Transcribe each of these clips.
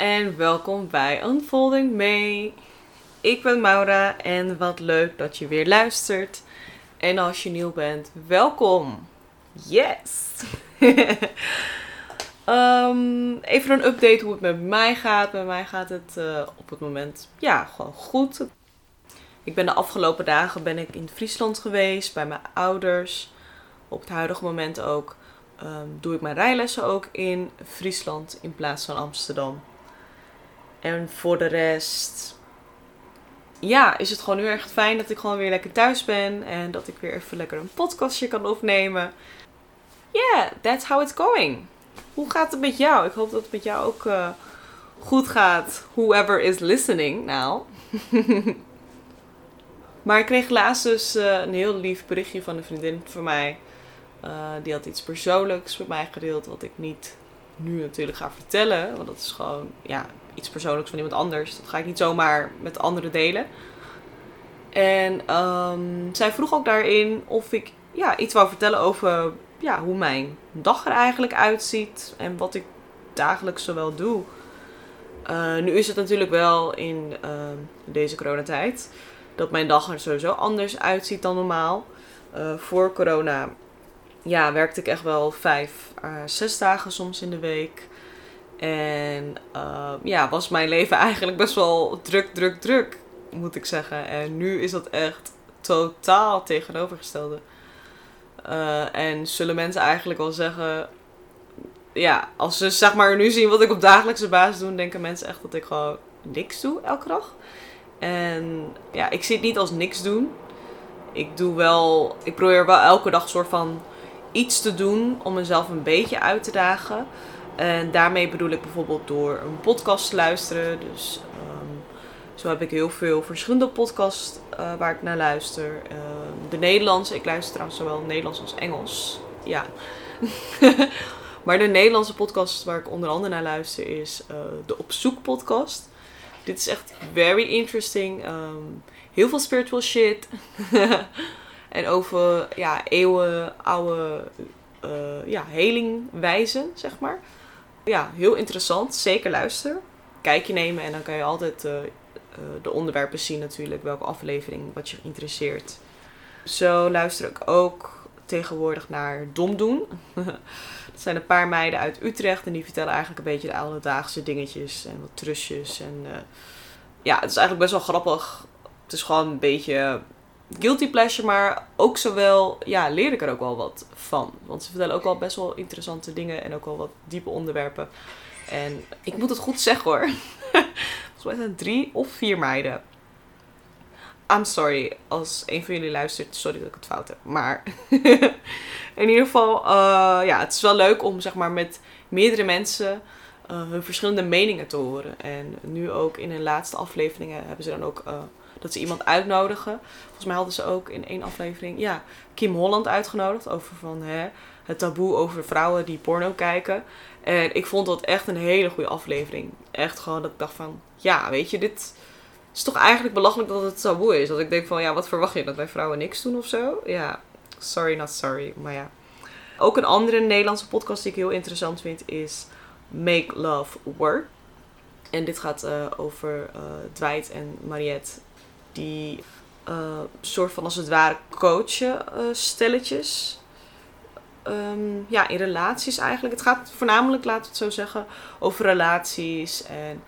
en welkom bij Unfolding May. Ik ben Maura en wat leuk dat je weer luistert. En als je nieuw bent, welkom. Yes! Ehm, even een update hoe het met mij gaat. Bij mij gaat het eh, op het moment ja, gewoon goed. Ik ben de afgelopen dagen ben ik in Friesland geweest bij mijn ouders. Op het huidige moment ook ehm, doe ik mijn rijlessen ook in Friesland in plaats van Amsterdam. En voor de rest, ja, is het gewoon heel erg fijn dat ik gewoon weer lekker thuis ben en dat ik weer even lekker een podcastje kan opnemen. Yeah, that's how it's going. Hoe gaat het met jou? Ik hoop dat het met jou ook uh, goed gaat. Whoever is listening now. maar ik kreeg laatst dus uh, een heel lief berichtje van een vriendin van mij. Uh, die had iets persoonlijks met mij gedeeld, wat ik niet nu natuurlijk ga vertellen. Want dat is gewoon ja, iets persoonlijks van iemand anders. Dat ga ik niet zomaar met anderen delen. En um, zij vroeg ook daarin of ik ja, iets wou vertellen over ja, hoe mijn dag er eigenlijk uitziet. En wat ik dagelijks zowel doe. Uh, nu is het natuurlijk wel in uh, deze coronatijd dat mijn dag er sowieso anders uitziet dan normaal. Uh, voor corona ja, werkte ik echt wel vijf, zes dagen soms in de week. En uh, ja, was mijn leven eigenlijk best wel druk, druk, druk, moet ik zeggen. En nu is dat echt totaal tegenovergestelde. Uh, en zullen mensen eigenlijk wel zeggen. Ja, als ze zeg maar nu zien wat ik op dagelijkse basis doe, denken mensen echt dat ik gewoon niks doe elke dag. En ja, ik zie het niet als niks doen. Ik doe wel, ik probeer wel elke dag een soort van iets te doen om mezelf een beetje uit te dagen. En daarmee bedoel ik bijvoorbeeld door een podcast te luisteren. Dus um, zo heb ik heel veel verschillende podcasts uh, waar ik naar luister. Uh, de Nederlandse, ik luister trouwens zowel Nederlands als Engels. Ja. maar de Nederlandse podcast waar ik onder andere naar luister is uh, de Op Zoek podcast. Dit is echt very interesting. Um, heel veel spiritual shit. en over ja, eeuwen oude ja, helingwijzen, zeg maar ja, heel interessant. Zeker luisteren. Kijkje nemen en dan kan je altijd uh, uh, de onderwerpen zien natuurlijk. Welke aflevering wat je interesseert. Zo luister ik ook tegenwoordig naar Dom Doen. dat zijn een paar meiden uit Utrecht. En die vertellen eigenlijk een beetje de alledaagse dingetjes. En wat trusjes. En uh, ja, het is eigenlijk best wel grappig. Het is gewoon een beetje guilty pleasure, maar ook zowel, ja, leer ik er ook wel wat van. Want ze vertellen ook wel best wel interessante dingen en ook wel wat diepe onderwerpen. En ik moet het goed zeggen hoor. Volgens mij zijn drie of vier meiden. I'm sorry als een van jullie luistert. Sorry dat ik het fout heb. Maar in ieder geval, uh, ja, het is wel leuk om zeg maar met meerdere mensen uh, hun verschillende meningen te horen. En nu ook in hun laatste afleveringen hebben ze dan ook uh, dat ze iemand uitnodigen. Volgens mij hadden ze ook in één aflevering ja, Kim Holland uitgenodigd. Over van, hè, het taboe over vrouwen die porno kijken. En ik vond dat echt een hele goede aflevering. Echt gewoon dat ik dacht van, ja, weet je, dit is toch eigenlijk belachelijk dat het taboe is. Dat ik denk van, ja, wat verwacht je? Dat wij vrouwen niks doen of zo? Ja, sorry not sorry, maar ja. Ook een andere Nederlandse podcast die ik heel interessant vind is Make Love Work. En dit gaat uh, over uh, Dwight en Mariette die uh, soort van als het ware coachen uh, stelletjes. Um, ja, in relaties eigenlijk. Het gaat voornamelijk, laten we het zo zeggen, over relaties en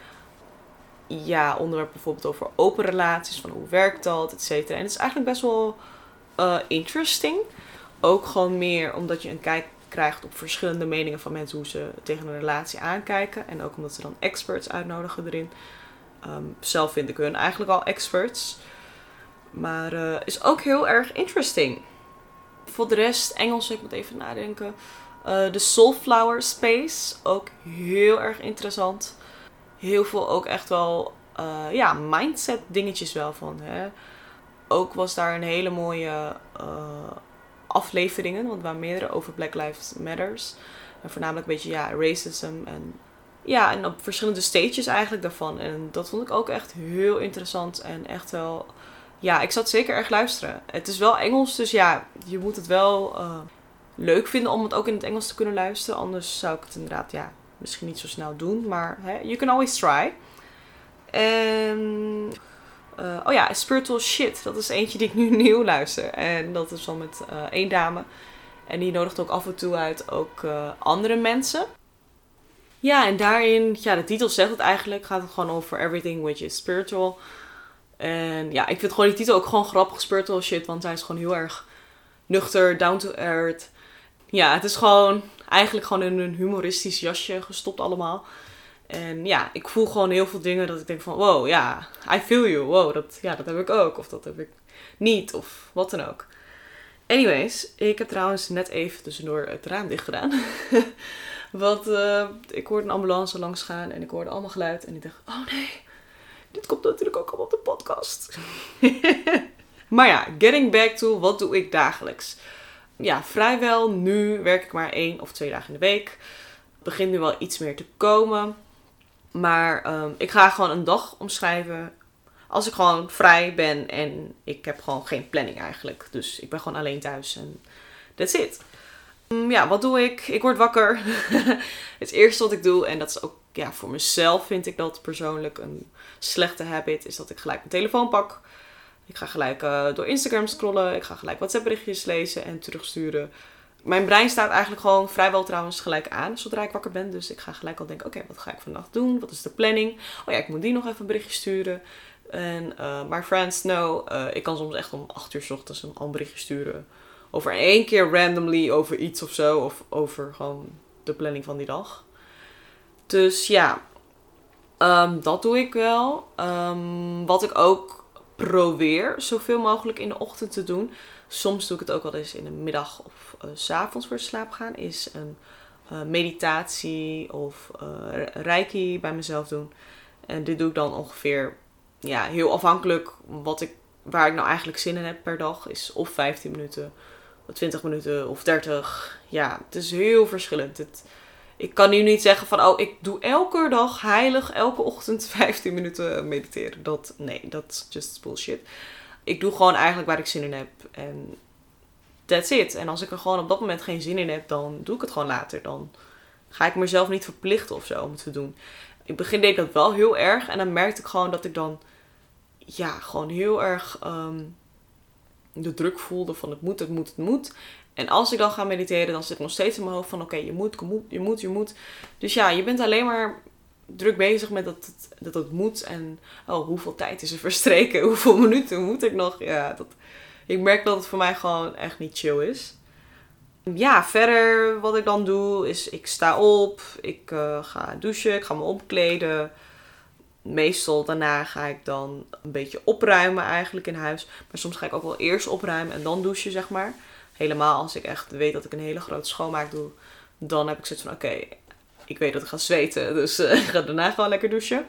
ja, onderwerpen bijvoorbeeld over open relaties, van hoe werkt dat, et cetera. En het is eigenlijk best wel uh, interesting. Ook gewoon meer omdat je een kijk krijgt op verschillende meningen van mensen hoe ze tegen een relatie aankijken. En ook omdat ze dan experts uitnodigen erin. Um, zelf vind ik hun eigenlijk al experts. Maar uh, is ook heel erg interesting. Voor de rest, Engels, ik moet even nadenken. Uh, de Soulflower Space, ook heel erg interessant. Heel veel ook echt wel, uh, ja, mindset dingetjes wel van. Hè. Ook was daar een hele mooie afleveringen, want waren meerdere over Black Lives Matters. En voornamelijk een beetje, ja, racism en ja, en op verschillende stages eigenlijk daarvan. En dat vond ik ook echt heel interessant en echt wel. Ja, ik zat zeker erg luisteren. Het is wel Engels, dus ja, je moet het wel uh, leuk vinden om het ook in het Engels te kunnen luisteren. Anders zou ik het inderdaad ja, misschien niet zo snel doen, maar hè, you can always try. En uh, oh ja, Spiritual Shit. Dat is eentje die ik nu nieuw luister. En dat is dan met uh, één dame. En die nodigt ook af en toe uit ook andere mensen. Ja, en daarin, ja, de titel zegt het eigenlijk. Gaat het gewoon over everything which is spiritual. En ja, ik vind gewoon die titel ook gewoon grappig, spiritual shit. Want hij is gewoon heel erg nuchter, down to earth. Ja, het is gewoon eigenlijk gewoon in een humoristisch jasje gestopt allemaal. En ja, ik voel gewoon heel veel dingen dat ik denk van, wow, ja, I feel you. Wow, dat, ja, dat heb ik ook. Of dat heb ik niet. Of wat dan ook. Anyways, ik heb trouwens net even tussendoor het raam dicht gedaan. Want uh, ik hoorde een ambulance langs gaan en ik hoorde allemaal geluid. En ik dacht, oh nee, dit komt natuurlijk ook allemaal op de podcast. maar ja, getting back to, wat doe ik dagelijks? Ja, vrijwel nu werk ik maar één of twee dagen in de week. Het begint nu wel iets meer te komen. Maar um, ik ga gewoon een dag omschrijven als ik gewoon vrij ben en ik heb gewoon geen planning eigenlijk. Dus ik ben gewoon alleen thuis en that's it. Um, ja, wat doe ik? Ik word wakker. het eerste wat ik doe, en dat is ook ja, voor mezelf vind ik dat persoonlijk een slechte habit, is dat ik gelijk mijn telefoon pak. Ik ga gelijk uh, door Instagram scrollen. Ik ga gelijk WhatsApp berichtjes lezen en terugsturen mijn brein staat eigenlijk gewoon vrijwel trouwens gelijk aan zodra ik wakker ben. Dus ik ga gelijk al denken, oké, wat ga ik vannacht doen? Wat is de planning? Oh ja, ik moet die nog even een berichtje sturen. En uh, my friends know, uh, ik kan soms echt om 8 uur s ochtends een berichtje sturen. Over één keer randomly over iets of zo. Of over gewoon de planning van die dag. Dus ja, um, dat doe ik wel. Um, wat ik ook probeer zoveel mogelijk in de ochtend te doen soms doe ik het ook wel eens in de middag of uh, s avonds voor slaap gaan. Is een uh, meditatie of uh, reiki bij mezelf doen. En dit doe ik dan ongeveer, ja, heel afhankelijk wat ik, waar ik nou eigenlijk zin in heb per dag. Is of 15 minuten, 20 minuten of 30. Ja, het is heel verschillend. Het, ik kan nu niet zeggen van, oh, ik doe elke dag heilig, elke ochtend 15 minuten mediteren. Dat, nee, dat is just bullshit ik doe gewoon eigenlijk waar ik zin in heb. En that's it. En als ik er gewoon op dat moment geen zin in heb, dan doe ik het gewoon later. Dan ga ik mezelf niet verplichten of zo om het te doen. In het begin deed ik dat wel heel erg. En dan merkte ik gewoon dat ik dan, ja, gewoon heel erg ehm, de druk voelde van het moet, het moet, het moet. En als ik dan ga mediteren, dan zit nog steeds in mijn hoofd van oké, je moet, je moet, je moet. Dus ja, je bent alleen maar druk bezig met dat het, dat het moet. En oh, hoeveel tijd is er verstreken? Hoeveel minuten moet ik nog? Ja, dat, ik merk dat het voor mij gewoon echt niet chill is. Ja, verder wat ik dan doe is ik sta op, ik uh, ga douchen, ik ga me omkleden. Meestal daarna ga ik dan een beetje opruimen eigenlijk in huis. Maar soms ga ik ook wel eerst opruimen en dan douchen, zeg maar. Helemaal als ik echt weet dat ik een hele grote schoonmaak doe. Dan heb ik zoiets van, oké, ik weet dat ik ga zweten, dus uh, ik ga daarna gewoon lekker douchen.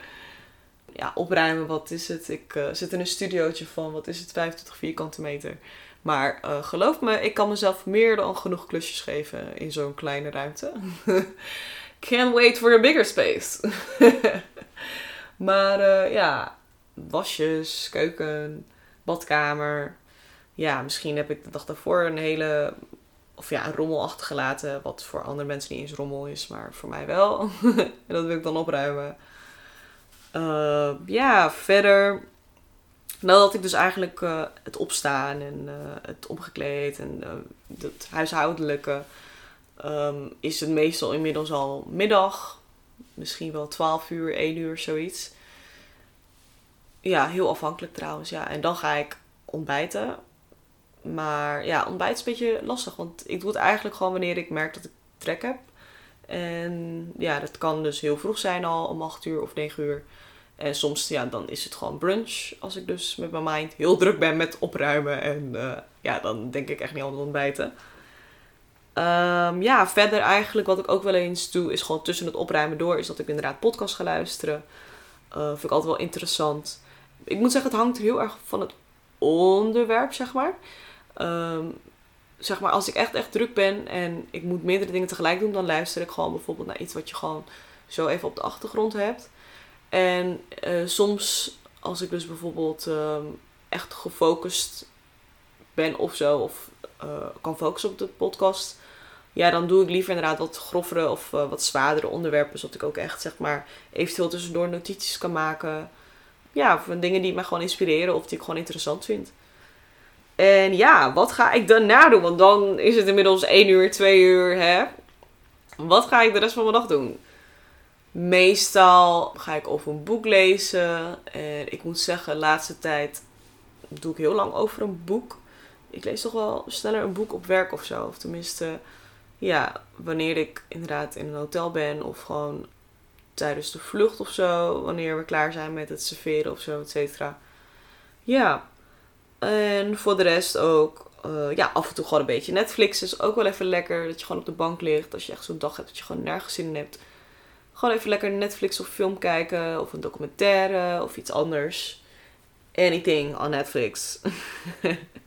Ja, opruimen, wat is het? Ik uh, zit in een studiootje van, wat is het, 25 vierkante meter. Maar uh, geloof me, ik kan mezelf meer dan genoeg klusjes geven in zo'n kleine ruimte. Can't wait for a bigger space. maar ja, wasjes, keuken, badkamer. Ja, misschien heb ik de dag daarvoor een hele of ja, een rommel achtergelaten. Wat voor andere mensen niet eens rommel is, maar voor mij wel. en dat wil ik dan opruimen. Uh, ja, verder. Nadat ik dus eigenlijk uh, het opstaan en het omgekleed en het huishoudelijke. Um, is het meestal inmiddels al middag. Misschien wel 12 uur, 1 uur, zoiets. Ja, heel afhankelijk trouwens. Ja. En dan ga ik ontbijten. Maar ja, ontbijt is een beetje lastig. Want ik doe het eigenlijk gewoon wanneer ik merk dat ik trek heb. En ja, dat kan dus heel vroeg zijn al, om 8 uur of 9 uur. En soms, ja, dan is het gewoon brunch. Als ik dus met mijn mind heel druk ben met opruimen. En uh, ja, dan denk ik echt niet aan het ontbijten. Um, ja, verder eigenlijk wat ik ook wel eens doe, is gewoon tussen het opruimen door, is dat ik inderdaad podcast ga luisteren. Uh, vind ik altijd wel interessant. Ik moet zeggen, het hangt heel erg van het onderwerp, zeg maar. Um, zeg maar, als ik echt, echt druk ben en ik moet meerdere dingen tegelijk doen, dan luister ik gewoon bijvoorbeeld naar iets wat je gewoon zo even op de achtergrond hebt. En uh, soms, als ik dus bijvoorbeeld um, echt gefocust ben of zo, of uh, kan focussen op de podcast, ja, dan doe ik liever inderdaad wat grovere of eh, wat zwaardere onderwerpen. Zodat ik ook echt, zeg maar, eventueel tussendoor notities kan maken. Ja, van dingen die me gewoon inspireren of die ik gewoon interessant vind. En ja, wat ga ik daarna doen? Want dan is het inmiddels 1 uur, 2 uur, hè? Wat ga ik de rest van mijn dag doen? Meestal ga ik of een boek lezen. En ik moet zeggen, de laatste tijd doe ik heel lang over een boek. Ik lees toch wel sneller een boek op werk of zo. Of tenminste, ja, wanneer ik inderdaad in een hotel ben of gewoon tijdens de vlucht of zo. Wanneer we klaar zijn met het serveren of zo, et cetera. Ja. En voor de rest ook, uh, ja, af en toe gewoon een beetje Netflix is ook wel even lekker. Dat je gewoon op de bank ligt. Als je echt zo'n dag hebt dat je gewoon nergens zin in hebt. Gewoon even lekker Netflix of film kijken. Of een documentaire of iets anders. Anything on Netflix.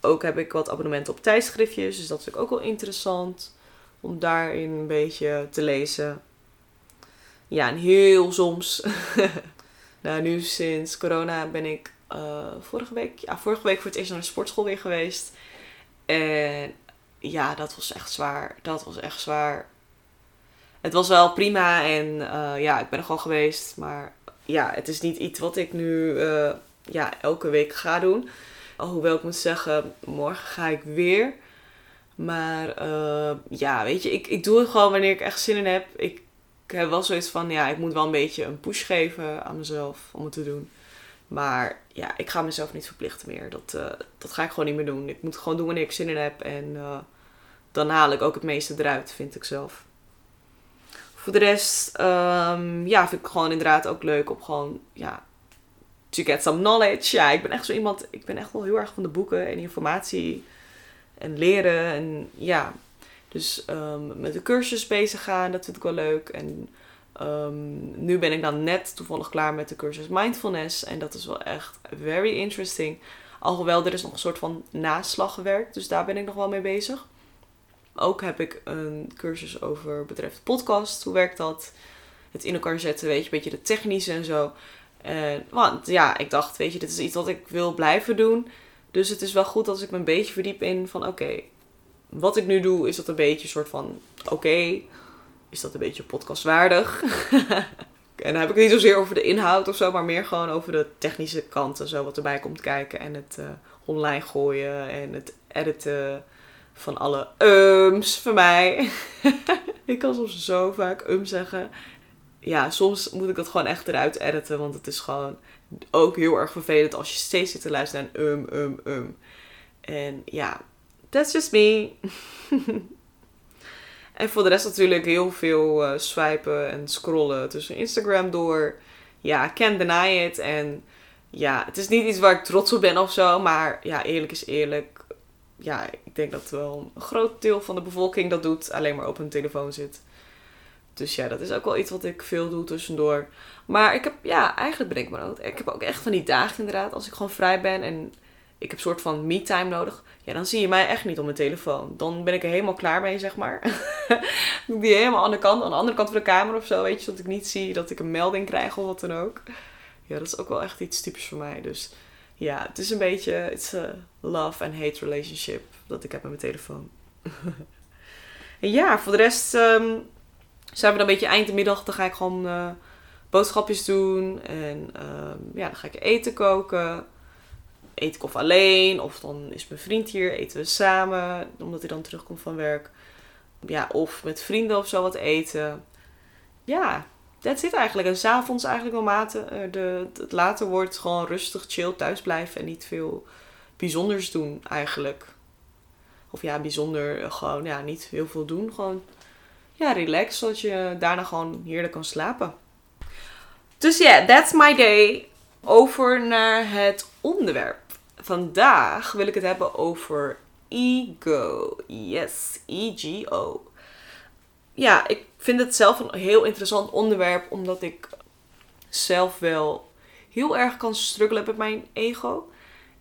ook heb ik wat abonnementen op tijdschriftjes. Dus dat ik ook wel interessant. Om daarin een beetje te lezen. Ja, en heel soms. nou, nu sinds corona ben ik uh, vorige week, ja, vorige week voor het eerst naar de sportschool weer geweest. En ja, dat was echt zwaar. Dat was echt zwaar. Het was wel prima en uh, ja, ik ben er gewoon geweest. Maar ja, het is niet iets wat ik nu uh, ja, elke week ga doen. Hoewel ik moet zeggen, morgen ga ik weer. Maar uh, ja, weet je, ik, ik doe het gewoon wanneer ik echt zin in heb. Ik, ik heb wel zoiets van, ja, ik moet wel een beetje een push geven aan mezelf om het te doen. Maar ja, ik ga mezelf niet verplichten meer. Dat, uh, dat ga ik gewoon niet meer doen. Ik moet gewoon doen wanneer ik zin in heb. En uh, dan haal ik ook het meeste eruit, vind ik zelf. Voor de rest, um, ja, vind ik gewoon inderdaad ook leuk om gewoon, ja, to get some knowledge. Ja, ik ben echt zo iemand, ik ben echt wel heel erg van de boeken en informatie en leren. En ja, dus um, met de cursus bezig gaan, dat vind ik wel leuk. En um, nu ben ik dan net toevallig klaar met de cursus Mindfulness. En dat is wel echt very interesting. Alhoewel, er is nog een soort van naslagwerk. Dus daar ben ik nog wel mee bezig. Ook heb ik een cursus over betreft podcast. Hoe werkt dat? Het in elkaar zetten, weet je, een beetje de technische en zo. En, want ja, ik dacht, weet je, dit is iets wat ik wil blijven doen. Dus het is wel goed als ik me een beetje verdiep in van oké, wat ik nu doe, is dat een beetje een soort van oké, is dat een beetje podcastwaardig. en dan heb ik het niet zozeer over de inhoud of zo, maar meer gewoon over de technische kanten, zo wat erbij komt kijken. En het uh, online gooien en het editen van alle ums van mij. ik kan soms zo vaak um zeggen ja, soms moet ik dat gewoon echt eruit editen. Want het is gewoon ook heel erg vervelend als je steeds zit te luisteren naar um, um, um. En ja, that's just me. en voor de rest natuurlijk heel veel uh, swipen en scrollen tussen Instagram door. Ja, can't deny it. En ja, het is niet iets waar ik trots op ben of zo. Maar ja, eerlijk is eerlijk. Ja, ik denk dat wel een groot deel van de bevolking dat doet. Alleen maar op hun telefoon zit. Dus ja, dat is ook wel iets wat ik veel doe tussendoor. Maar ik heb, ja, eigenlijk ben ik maar ook. Ik heb ook echt van die dagen inderdaad, als ik gewoon vrij ben en ik heb soort van me-time nodig. Ja, dan zie je mij echt niet op mijn telefoon. Dan ben ik er helemaal klaar mee, zeg maar. doe ik die helemaal aan de kant, aan de andere kant van de kamer of zo, weet je. Zodat ik niet zie dat ik een melding krijg of wat dan ook. Ja, dat is ook wel echt iets typisch voor mij. Dus ja, het is een beetje, it's a love and hate relationship dat ik heb met mijn telefoon. ja, voor de rest... Um, zijn we dan een beetje eind de middag, dan ga ik gewoon uh, boodschapjes doen. En uh, ja, dan ga ik eten koken. Eet ik of alleen, of dan is mijn vriend hier, eten we samen, omdat hij dan terugkomt van werk. Ja, of met vrienden of zo wat eten. Ja, dat zit eigenlijk. En s'avonds eigenlijk wel mate, uh, de, het later wordt gewoon rustig, chill thuis blijven en niet veel bijzonders doen eigenlijk. Of ja, bijzonder, eh, gewoon ja, niet heel veel doen. Gewoon ja, relax, zodat je daarna gewoon heerlijk kan slapen. Dus ja, that's my day. Over naar het onderwerp. Vandaag wil ik het hebben over ego. Yes, E-G-O. Ja, ik vind het zelf een heel interessant onderwerp, omdat ik zelf wel heel erg kan struggelen met mijn ego.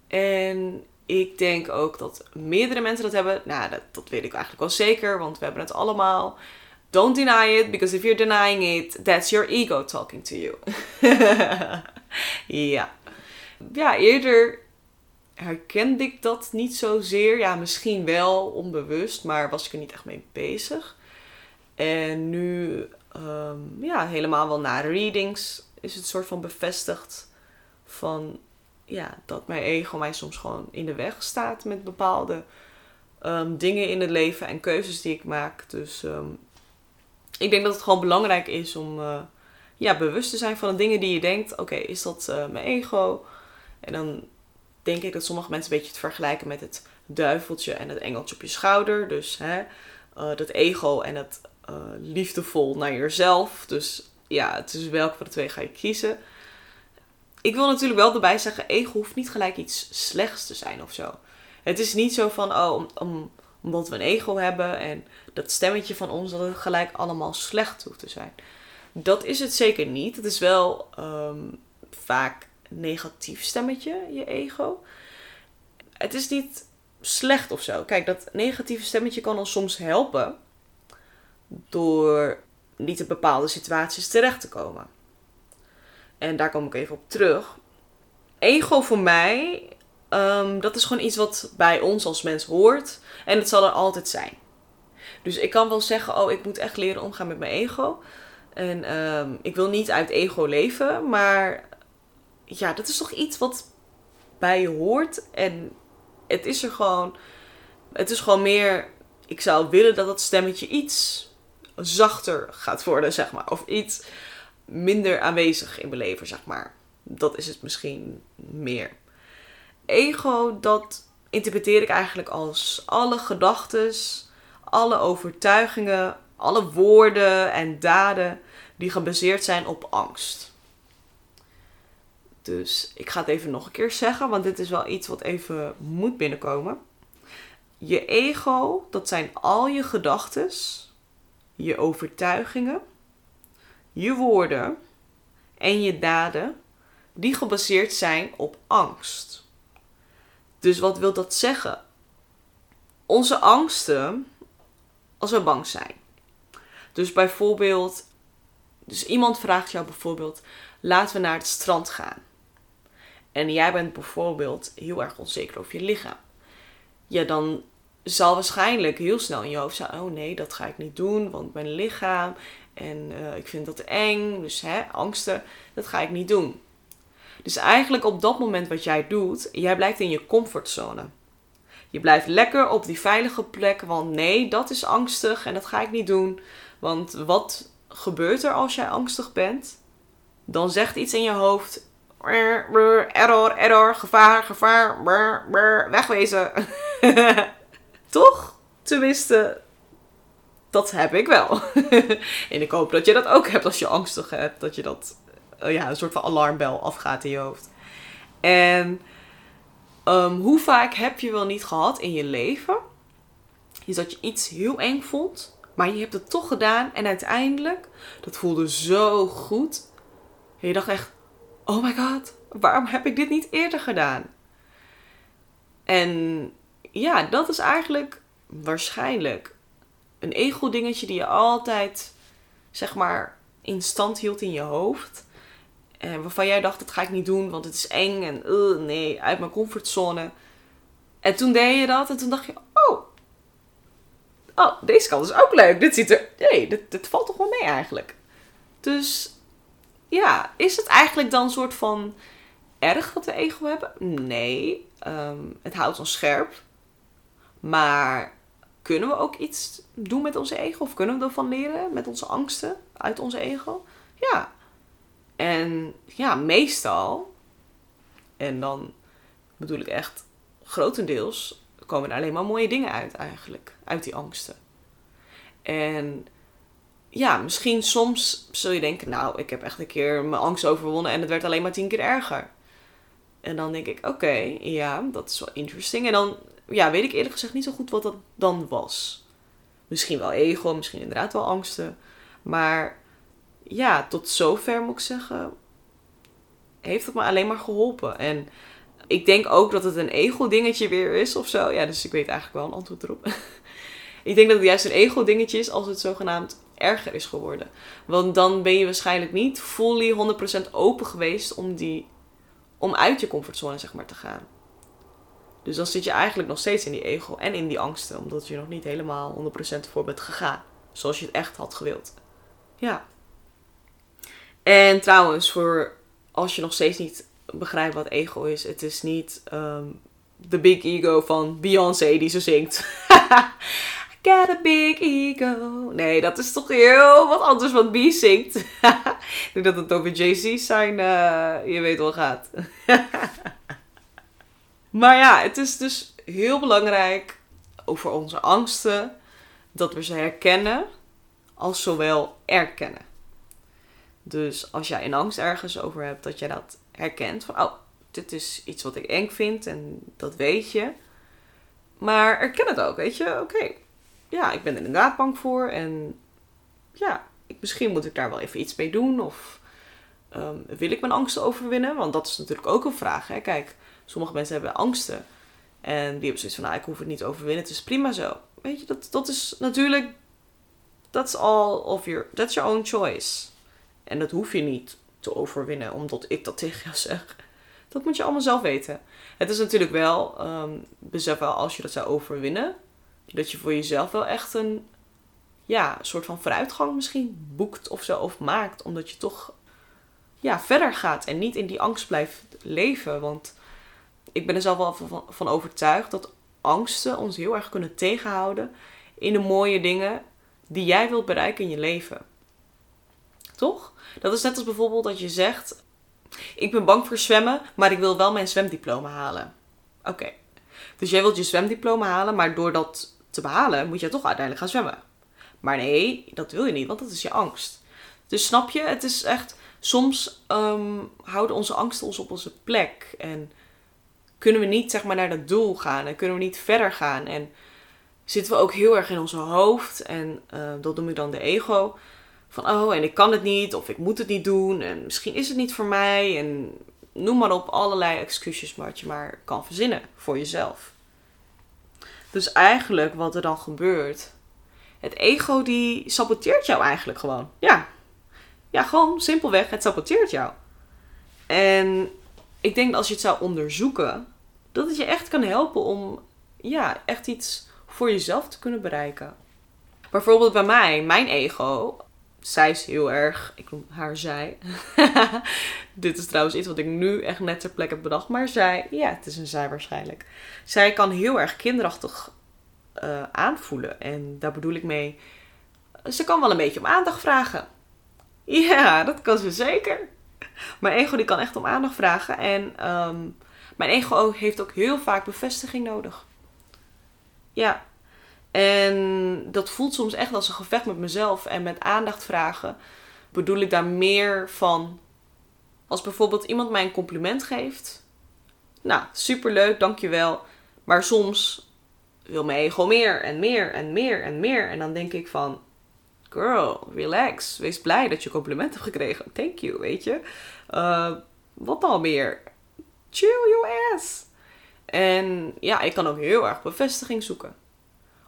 En ik denk ook dat meerdere mensen dat hebben. Nou, dat, dat weet ik eigenlijk wel zeker, want we hebben het allemaal. Don't deny it, because if you're denying it, that's your ego talking to you. ja. Ja, eerder herkende ik dat niet zozeer. Ja, misschien wel onbewust, maar was ik er niet echt mee bezig. En nu, ehm, ja, helemaal wel na readings is het soort van bevestigd van, ja, dat mijn ego mij soms gewoon in de weg staat met bepaalde ehm, dingen in het leven en keuzes die ik maak. Dus ehm, ik denk dat het gewoon belangrijk is om uh, ja, bewust te zijn van de dingen die je denkt. Oké, is dat uh, mijn ego? En dan denk ik dat sommige mensen een beetje het vergelijken met het duiveltje en het engeltje op je schouder. Dus hè, uh, dat ego en het liefdevol naar jezelf. Dus ja, is welke van de twee ga je kiezen. Ik wil natuurlijk wel erbij zeggen, ego hoeft niet gelijk iets slechts te zijn of zo. Het is niet zo van, oh, om, om omdat we een ego hebben en dat stemmetje van ons, dat het gelijk allemaal slecht hoeft te zijn. Dat is het zeker niet. Het is wel um, vaak een negatief stemmetje, je ego. Het is niet slecht of zo. Kijk, dat negatieve stemmetje kan ons soms helpen door niet in bepaalde situaties terecht te komen. En daar kom ik even op terug. Ego voor mij Um, dat is gewoon iets wat bij ons als mens hoort. En het zal er altijd zijn. Dus ik kan wel zeggen, oh, ik moet echt leren omgaan met mijn ego. En um, ik wil niet uit ego leven. Maar ja, dat is toch iets wat bij je hoort. En het is er gewoon. Het is gewoon meer. Ik zou willen dat dat stemmetje iets zachter gaat worden, zeg maar. Of iets minder aanwezig in mijn leven, zeg maar. Dat is het misschien meer ego, dat interpreteer ik eigenlijk als alle gedachten, alle overtuigingen, alle woorden en daden die gebaseerd zijn op angst. Dus ik ga het even nog een keer zeggen, want dit is wel iets wat even moet binnenkomen. Je ego, dat zijn al je gedachten, je overtuigingen, je woorden en je daden die gebaseerd zijn op angst. Dus wat wil dat zeggen? Onze angsten als we bang zijn. Dus bijvoorbeeld, dus iemand vraagt jou bijvoorbeeld, laten we naar het strand gaan. En jij bent bijvoorbeeld heel erg onzeker over je lichaam. Ja, dan zal waarschijnlijk heel snel in je hoofd zijn: oh nee, dat ga ik niet doen, want mijn lichaam en uh, ik vind dat eng. Dus hè, angsten, dat ga ik niet doen. Dus eigenlijk op dat moment wat jij doet, jij blijft in je comfortzone. Je blijft lekker op die veilige plek, want nee, dat is angstig en dat ga ik niet doen. Want wat gebeurt er als jij angstig bent? Dan zegt iets in je hoofd: error, error, gevaar, gevaar, wegwezen. Toch? Tenminste, dat heb ik wel. en ik hoop dat je dat ook hebt als je angstig hebt. Dat je dat ja, een soort van alarmbel afgaat in je hoofd. En um, hoe vaak heb je wel niet gehad in je leven? Is dat je iets heel eng vond, maar je hebt het toch gedaan en uiteindelijk, dat voelde zo goed. En je dacht echt, oh my god, waarom heb ik dit niet eerder gedaan? En ja, dat is eigenlijk waarschijnlijk een ego-dingetje die je altijd, zeg maar, in stand hield in je hoofd. En waarvan jij dacht, dat ga ik niet doen, want het is eng en uh, nee, uit mijn comfortzone. En toen deed je dat en toen dacht je, oh, oh deze kant is ook leuk. Dit ziet er, nee, dit valt toch wel mee eigenlijk. Dus ja, is het eigenlijk dan een soort van erg dat we ego hebben? Nee, ehm, het houdt ons scherp. Maar kunnen we ook iets doen met onze ego? Of kunnen we ervan leren met onze angsten uit onze ego? Ja, en ja, meestal, en dan bedoel ik echt grotendeels, komen er alleen maar mooie dingen uit eigenlijk. Uit die angsten. En ja, misschien soms zul je denken, nou, ik heb echt een keer mijn angst overwonnen en het werd alleen maar tien keer erger. En dan denk ik, oké, ja, dat is wel interesting. En dan, ja, weet ik eerlijk gezegd niet zo goed wat dat dan was. Misschien wel ego, misschien inderdaad wel angsten. Maar ja, tot zover moet ik zeggen, heeft het me alleen maar geholpen. En ik denk ook dat het een ego-dingetje weer is of zo. Ja, dus ik weet eigenlijk wel een antwoord erop. ik denk dat het juist een ego-dingetje is als het zogenaamd erger is geworden. Want dan ben je waarschijnlijk niet fully 100% open geweest om, die, om uit je comfortzone zeg maar, te gaan. Dus dan zit je eigenlijk nog steeds in die ego en in die angsten, omdat je nog niet helemaal 100% voor bent gegaan, zoals je het echt had gewild. Ja. En trouwens, voor als je nog steeds niet begrijpt wat ego is, het is niet de big ego van Beyoncé die ze zingt. I got a big ego. Nee, dat is toch heel wat anders wat B zingt. Ik denk dat het over Jay-Z zijn, uh, je weet wel gaat. maar ja, het is dus heel belangrijk over onze angsten dat we ze herkennen als zowel erkennen. Dus als jij een angst ergens over hebt, dat jij dat herkent van, oh, dit is iets wat ik eng vind en dat weet je. Maar erken het ook, weet je. Oké, ja, ik ben er inderdaad bang voor. En ja, misschien moet ik daar wel even iets mee doen. Of um, wil ik mijn angsten overwinnen? Want dat is natuurlijk ook een vraag. Hè? Kijk, sommige mensen hebben angsten. En die hebben zoiets van, nou, ik hoef het niet overwinnen. Het is prima zo. Weet je, dat, dat is natuurlijk... That's all of your... That's your own choice. En dat hoef je niet te overwinnen, omdat ik dat tegen jou zeg. Dat moet je allemaal zelf weten. Het is natuurlijk wel, um, besef wel als je dat zou overwinnen, dat je voor jezelf wel echt een ja, soort van vooruitgang misschien boekt of zo, of maakt. Omdat je toch ja, verder gaat en niet in die angst blijft leven. Want ik ben er zelf wel van overtuigd dat angsten ons heel erg kunnen tegenhouden in de mooie dingen die jij wilt bereiken in je leven. Toch? Dat is net als bijvoorbeeld dat je zegt: Ik ben bang voor zwemmen, maar ik wil wel mijn zwemdiploma halen. Oké. Dus jij wilt je zwemdiploma halen, maar door dat te behalen moet je toch uiteindelijk gaan zwemmen. Maar nee, dat wil je niet, want dat is je angst. Dus snap je, het is echt. Soms ehm, houden onze angsten ons op onze plek. En kunnen we niet zeg maar naar dat doel gaan. En kunnen we niet verder gaan. En zitten we ook heel erg in onze hoofd. En uh, dat noem ik dan de ego van oh, en ik kan het niet, of ik moet het niet doen, en misschien is het niet voor mij, en noem maar op allerlei excuses wat je maar kan verzinnen voor jezelf. Dus eigenlijk wat er dan gebeurt, het ego die saboteert jou eigenlijk gewoon. Ja, ja gewoon simpelweg, het saboteert jou. En ik denk dat als je het zou onderzoeken, dat het je echt kan helpen om ja, echt iets voor jezelf te kunnen bereiken. Bijvoorbeeld bij mij, mijn ego, zij is heel erg, ik noem haar zij. Dit is trouwens iets wat ik nu echt net ter plekke heb bedacht. Maar zij, ja, het is een zij waarschijnlijk. Zij kan heel erg kinderachtig uh, aanvoelen. En daar bedoel ik mee, ze kan wel een beetje om aandacht vragen. Ja, dat kan ze zeker. Mijn ego die kan echt om aandacht vragen. En um, mijn ego heeft ook heel vaak bevestiging nodig. Ja, en dat voelt soms echt als een gevecht met mezelf en met aandacht vragen. Bedoel ik daar meer van. Als bijvoorbeeld iemand mij een compliment geeft. Nou, superleuk, dankjewel. Maar soms wil mijn ego meer en meer en meer en meer. En dan denk ik van, girl, relax. Wees blij dat je compliment hebt gekregen. Thank you, weet je. Uh, wat dan meer? Chill your ass. En ja, ik kan ook heel erg bevestiging zoeken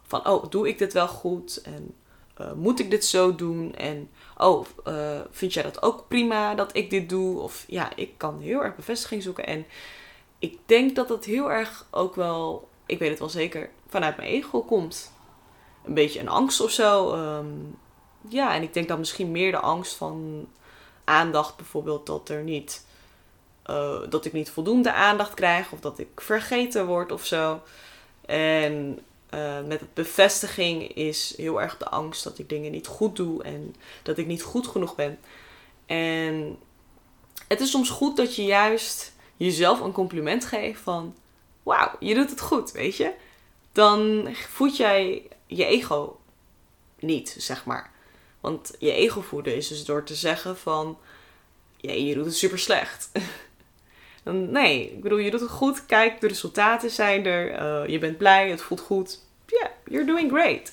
van, oh, doe ik dit wel goed? En uh, moet ik dit zo doen? En, oh, uh, vind jij dat ook prima dat ik dit doe? Of ja, ik kan heel erg bevestiging zoeken. En ik denk dat dat heel erg ook wel, ik weet het wel zeker, vanuit mijn ego komt. Een beetje een angst of zo. Um, ja, en ik denk dan misschien meer de angst van aandacht bijvoorbeeld, dat er niet. Uh, dat ik niet voldoende aandacht krijg of dat ik vergeten word of zo. En uh, met bevestiging is heel erg de angst dat ik dingen niet goed doe en dat ik niet goed genoeg ben. En het is soms goed dat je juist jezelf een compliment geeft van wauw, je doet het goed, weet je. Dan voed jij je ego niet, zeg maar. Want je ego voeden is dus door te zeggen van je doet het super slecht. Nee, ik bedoel, je doet het goed. Kijk, de resultaten zijn er. Uh, je bent blij, het voelt goed. Yeah, you're doing great.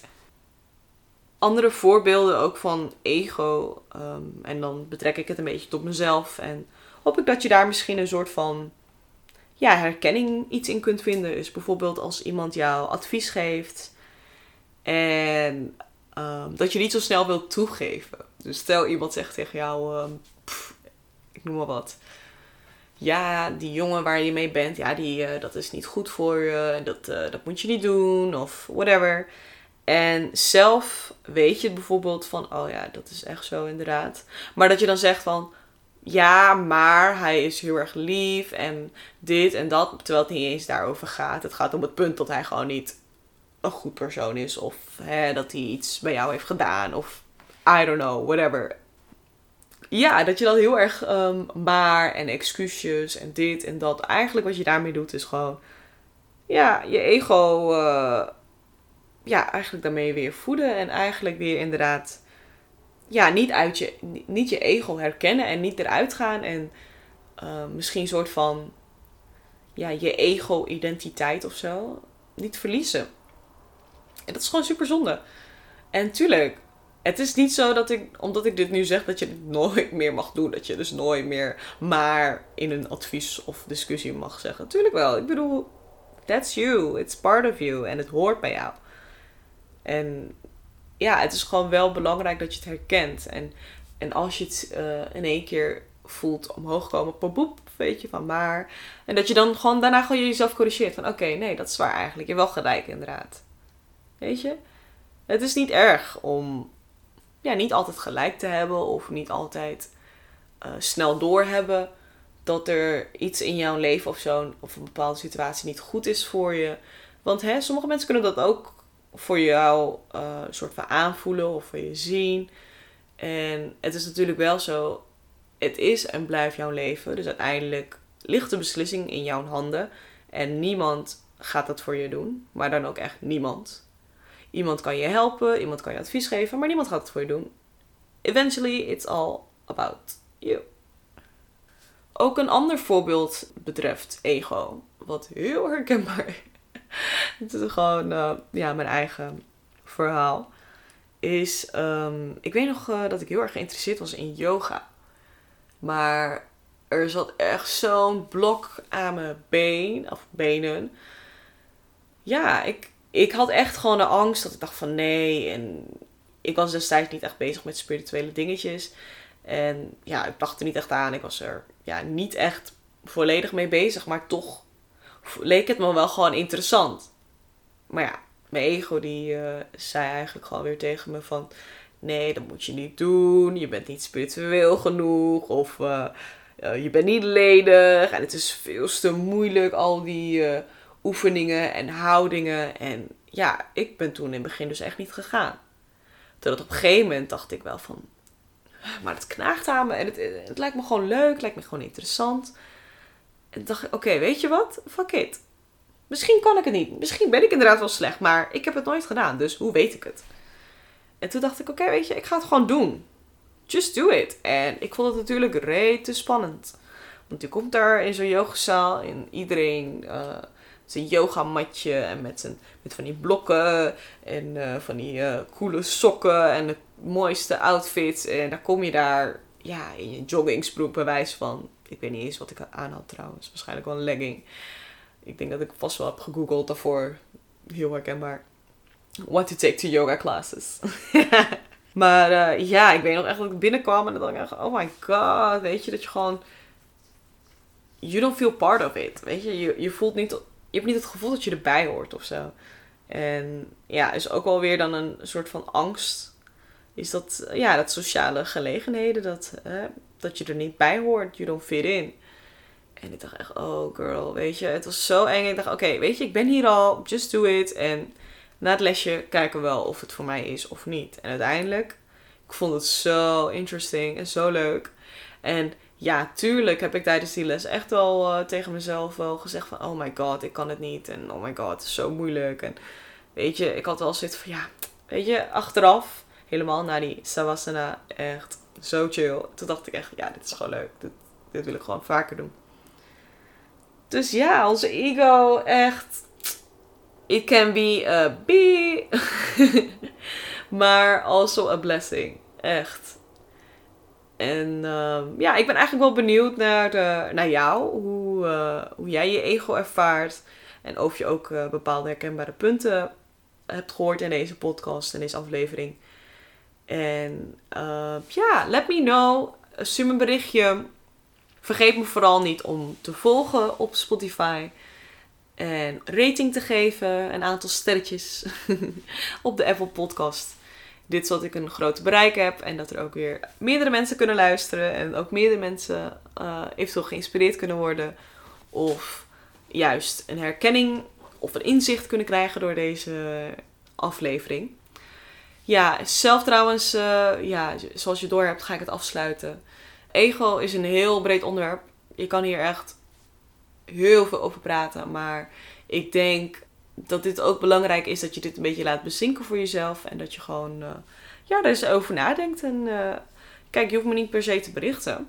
Andere voorbeelden ook van ego. Um, en dan betrek ik het een beetje tot mezelf. En hoop ik dat je daar misschien een soort van ja, herkenning iets in kunt vinden. Dus bijvoorbeeld als iemand jou advies geeft. En um, dat je niet zo snel wilt toegeven. Dus stel iemand zegt tegen jou, um, ik noem maar wat ja, die jongen waar je mee bent, ja, die, eh, dat is niet goed voor je. Dat, eh, dat moet je niet doen of whatever. En zelf weet je bijvoorbeeld van, oh ja, dat is echt zo inderdaad. Maar dat je dan zegt van, ja, maar hij is heel erg lief en dit en dat. Terwijl het niet eens daarover gaat. Het gaat om het punt dat hij gewoon niet een goed persoon is. Of hè, dat hij iets bij jou heeft gedaan. Of I don't know, whatever. Ja, dat je dan heel erg ehm, maar en excuusjes en dit en dat. Eigenlijk wat je daarmee doet is gewoon, ja, je ego, uh, ja, eigenlijk daarmee weer voeden. En eigenlijk weer inderdaad, ja, niet, uit je, niet je ego herkennen en niet eruit gaan. En uh, misschien een soort van, ja, je ego-identiteit of zo niet verliezen. En dat is gewoon super zonde. En tuurlijk, het is niet zo dat ik, omdat ik dit nu zeg, dat je het nooit meer mag doen. Dat je dus nooit meer maar in een advies of discussie mag zeggen. Tuurlijk wel. Ik bedoel, that's you. It's part of you. En het hoort bij jou. En ja, het is gewoon wel belangrijk dat je het herkent. En, en als je het uh, in één keer voelt omhoog komen, poep, weet je, van maar. En dat je dan gewoon daarna gewoon jezelf corrigeert. Van oké, nee, dat is waar eigenlijk. Je hebt wel gelijk inderdaad. Weet je? Het is niet erg om ja, niet altijd gelijk te hebben of niet altijd uh, snel doorhebben dat er iets in jouw leven of zo, of een bepaalde situatie niet goed is voor je. Want hè, sommige mensen kunnen dat ook voor jou uh, soort van aanvoelen of voor je zien. En het is natuurlijk wel zo, het is en blijft jouw leven. Dus uiteindelijk ligt de beslissing in jouw handen. En niemand gaat dat voor je doen, maar dan ook echt niemand. Iemand kan je helpen, iemand kan je advies geven, maar niemand gaat het voor je doen. Eventually, it's all about you. Ook een ander voorbeeld betreft ego, wat heel herkenbaar. Het is gewoon uh, ja, mijn eigen verhaal. Is, um, ik weet nog uh, dat ik heel erg geïnteresseerd was in yoga. Maar er zat echt zo'n blok aan mijn been, of benen. Ja, ik, ik had echt gewoon de angst dat ik dacht van nee. En ik was destijds niet echt bezig met spirituele dingetjes. En ja, ik dacht er niet echt aan. Ik was er ja, niet echt volledig mee bezig. Maar toch leek het me wel gewoon interessant. Maar ja, mijn ego die uh, zei eigenlijk gewoon weer tegen me van... Nee, dat moet je niet doen. Je bent niet spiritueel genoeg. Of uh, uh, je bent niet ledig. En het is veel te moeilijk, al die oefeningen en houdingen. En ja, ik ben toen in het begin dus echt niet gegaan. Totdat op een gegeven moment dacht ik wel van... Maar het knaagt aan me en het, het lijkt me gewoon leuk, lijkt me gewoon interessant. En dacht ik, oké, weet je wat? Fuck it. Misschien kan ik het niet. Misschien ben ik inderdaad wel slecht, maar ik heb het nooit gedaan. Dus hoe weet ik het? En toen dacht ik, oké, weet je, ik ga het gewoon doen. Just do it. En ik vond het natuurlijk rete spannend. Want je komt daar in zo'n yogazaal en iedereen... Uh, zijn yogamatje en met, zijn, met van die blokken en uh, van die uh, coole sokken en de mooiste outfits. En dan kom je daar ja, in je joggingsbroek bewijs van. Ik weet niet eens wat ik aan had trouwens. Waarschijnlijk wel een legging. Ik denk dat ik vast wel heb gegoogeld daarvoor. Heel herkenbaar. What to take to yoga classes. maar uh, ja, ik weet nog echt dat ik binnenkwam en dacht ik, oh my god, weet je, dat je gewoon... You don't feel part of it, weet je. Je, je voelt niet je hebt niet het gevoel dat je erbij hoort of zo. En ja, is ook wel weer dan een soort van angst. Is dat, ja, dat sociale gelegenheden, dat, dat je er niet bij hoort. You don't fit in. En ik dacht echt, oh girl, weet je, het was zo eng. Ik dacht, oké, weet je, ik ben hier al, just do it. En na het lesje kijken we wel of het voor mij is of niet. En uiteindelijk, ik vond het zo interesting en zo leuk. En ja, tuurlijk heb ik tijdens die les echt wel uh, tegen mezelf wel gezegd van... Oh my god, ik kan het niet. En oh my god, zo moeilijk. En weet je, ik had wel zoiets van... Ja, weet je, achteraf, helemaal na die Savasana, echt zo chill. Toen dacht ik echt, ja, dit is gewoon leuk. Dit, dit wil ik gewoon vaker doen. Dus ja, onze ego, echt... It can be a bee. maar also a blessing. Echt. En uh, ja, ik ben eigenlijk wel benieuwd naar, de, naar jou. Hoe, uh, hoe jij je ego ervaart. En of je ook uh, bepaalde herkenbare punten hebt gehoord in deze podcast, in deze aflevering. En ja, let me know. Stuur me een berichtje. Vergeet me vooral niet om te volgen op Spotify. En rating te geven, een aantal sterretjes op de Apple Podcast. Dit zodat ik een groot bereik heb en dat er ook weer meerdere mensen kunnen luisteren. En ook meerdere mensen uh, eventueel geïnspireerd kunnen worden. Of juist een herkenning of een inzicht kunnen krijgen door deze aflevering. Ja, zelf trouwens, uh, ja, zoals je door hebt, ga ik het afsluiten. Ego is een heel breed onderwerp. Je kan hier echt heel veel over praten. Maar ik denk dat dit ook belangrijk is dat je dit een beetje laat bezinken voor jezelf. En dat je gewoon uh, ja, er eens over nadenkt. En uh, kijk, je hoeft me niet per se te berichten.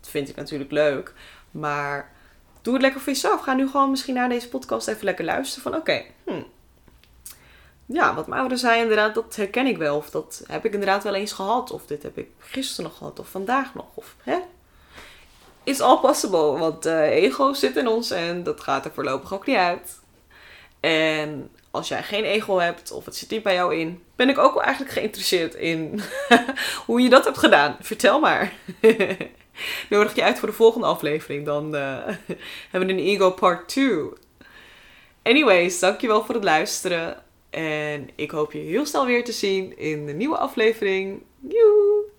Dat vind ik natuurlijk leuk. Maar doe het lekker voor jezelf. Ga nu gewoon misschien naar deze podcast even lekker luisteren. Van oké, hmm. ja, wat Mauro zei inderdaad, dat herken ik wel. Of dat heb ik inderdaad wel eens gehad. Of dit heb ik gisteren nog gehad. Of vandaag nog. Of hè, is all possible. Want uh, ego zit in ons en dat gaat er voorlopig ook niet uit. En als jij geen ego hebt of het zit niet bij jou in, ben ik ook wel eigenlijk geïnteresseerd in hoe je dat hebt gedaan. Vertel maar. Nodig je uit voor de volgende aflevering. Dan uh, hebben we een ego part 2. Anyways, dankjewel voor het luisteren. En ik hoop je heel snel weer te zien in de nieuwe aflevering. Joe!